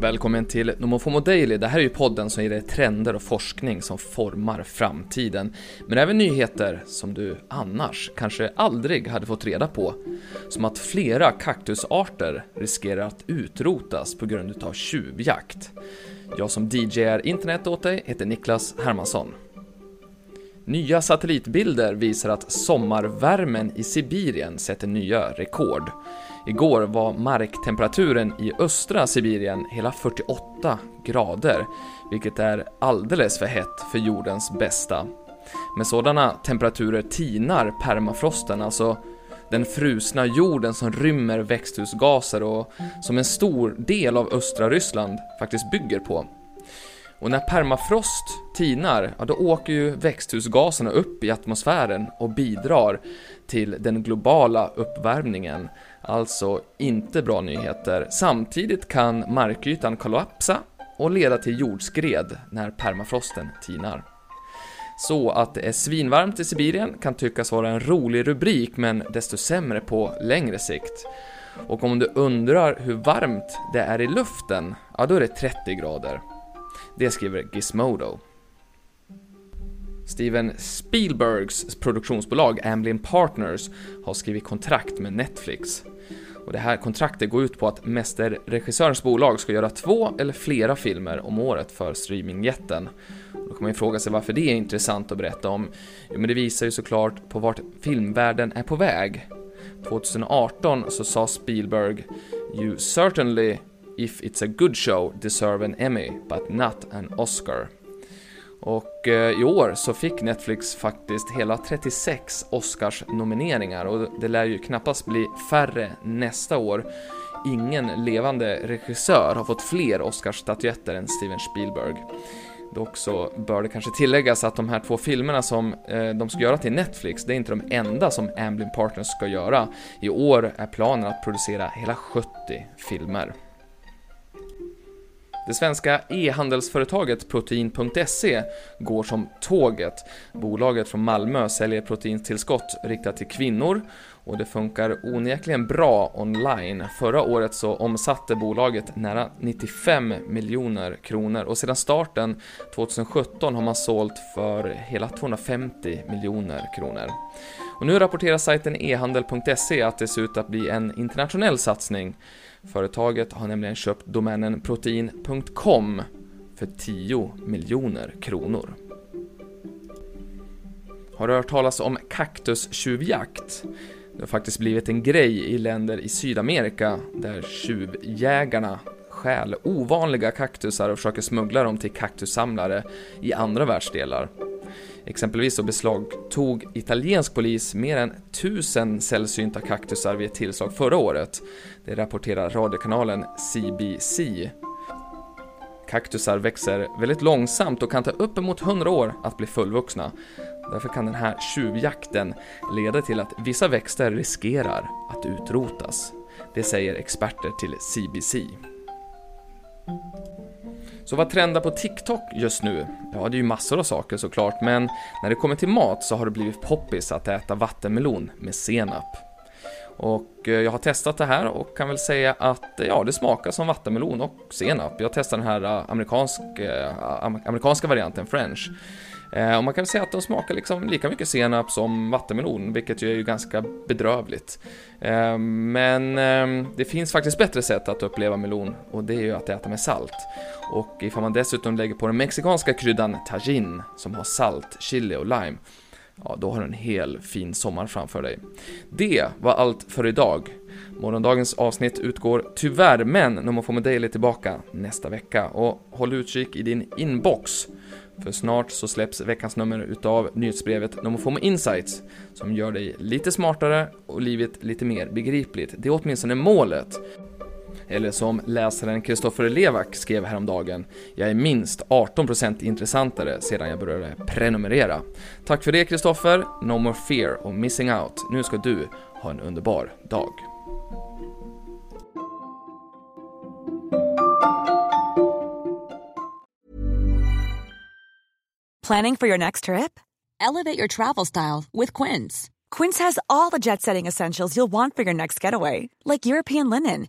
Välkommen till Nomofomo Daily. Det här är ju podden som ger dig trender och forskning som formar framtiden. Men även nyheter som du annars kanske aldrig hade fått reda på. Som att flera kaktusarter riskerar att utrotas på grund av tjuvjakt. Jag som DJar internet åt dig heter Niklas Hermansson. Nya satellitbilder visar att sommarvärmen i Sibirien sätter nya rekord. Igår var marktemperaturen i östra Sibirien hela 48 grader, vilket är alldeles för hett för jordens bästa. Med sådana temperaturer tinar permafrosten, alltså den frusna jorden som rymmer växthusgaser och som en stor del av östra Ryssland faktiskt bygger på. Och när permafrost tinar, ja då åker ju växthusgaserna upp i atmosfären och bidrar till den globala uppvärmningen. Alltså inte bra nyheter. Samtidigt kan markytan kollapsa och leda till jordskred när permafrosten tinar. Så att det är svinvarmt i Sibirien kan tyckas vara en rolig rubrik, men desto sämre på längre sikt. Och om du undrar hur varmt det är i luften, ja då är det 30 grader. Det skriver Gizmodo. Steven Spielbergs produktionsbolag Amblin Partners har skrivit kontrakt med Netflix. Och det här kontraktet går ut på att mästerregissörens bolag ska göra två eller flera filmer om året för streamingjätten. Då kan man ju fråga sig varför det är intressant att berätta om. Jo, men det visar ju såklart på vart filmvärlden är på väg. 2018 så sa Spielberg “You certainly, if it's a good show, deserve an Emmy, but not an Oscar”. Och eh, i år så fick Netflix faktiskt hela 36 Oscars-nomineringar och det lär ju knappast bli färre nästa år. Ingen levande regissör har fått fler Oscarsstatyetter än Steven Spielberg. Dock så bör det kanske tilläggas att de här två filmerna som eh, de ska göra till Netflix, det är inte de enda som Amblin Partners ska göra. I år är planen att producera hela 70 filmer. Det svenska e-handelsföretaget Protein.se går som tåget. Bolaget från Malmö säljer proteintillskott riktat till kvinnor och det funkar onekligen bra online. Förra året så omsatte bolaget nära 95 miljoner kronor och sedan starten 2017 har man sålt för hela 250 miljoner kronor. Och nu rapporterar sajten ehandel.se att det ser ut att bli en internationell satsning. Företaget har nämligen köpt domänen protein.com för 10 miljoner kronor. Har du hört talas om kaktustjuvjakt? Det har faktiskt blivit en grej i länder i Sydamerika där tjuvjägarna stjäl ovanliga kaktusar och försöker smuggla dem till kaktussamlare i andra världsdelar. Exempelvis så beslagtog italiensk polis mer än tusen sällsynta kaktusar vid ett tillslag förra året. Det rapporterar radiokanalen CBC. Kaktusar växer väldigt långsamt och kan ta uppemot 100 år att bli fullvuxna. Därför kan den här tjuvjakten leda till att vissa växter riskerar att utrotas. Det säger experter till CBC. Så vad trendar på TikTok just nu? Ja, det är ju massor av saker såklart, men när det kommer till mat så har det blivit poppis att äta vattenmelon med senap. Och eh, jag har testat det här och kan väl säga att eh, ja, det smakar som vattenmelon och senap. Jag testade den här eh, amerikansk, amerikanska varianten, french. Och man kan säga att de smakar liksom lika mycket senap som vattenmelon, vilket ju är ju ganska bedrövligt. Men ehm, det finns faktiskt bättre sätt att uppleva melon och det är ju att äta med salt. Och ifall man dessutom lägger på den mexikanska kryddan tajin som har salt, chili och lime, ja då har du en hel fin sommar framför dig. Det var allt för idag. Morgondagens avsnitt utgår tyvärr, men Nomo får med tillbaka nästa vecka och håll utkik i din inbox För snart så släpps veckans nummer utav nyhetsbrevet NomoFomo Insights som gör dig lite smartare och livet lite mer begripligt. Det är åtminstone målet. Eller som läsaren Kristoffer Levak skrev häromdagen, jag är minst 18% intressantare sedan jag började prenumerera. Tack för det Kristoffer, no more fear of missing out. Nu ska du ha en underbar dag. Planning for your next trip? Elevate your travel style with Quince. Quince has all the jet setting essentials you'll want for your next getaway, like European linen,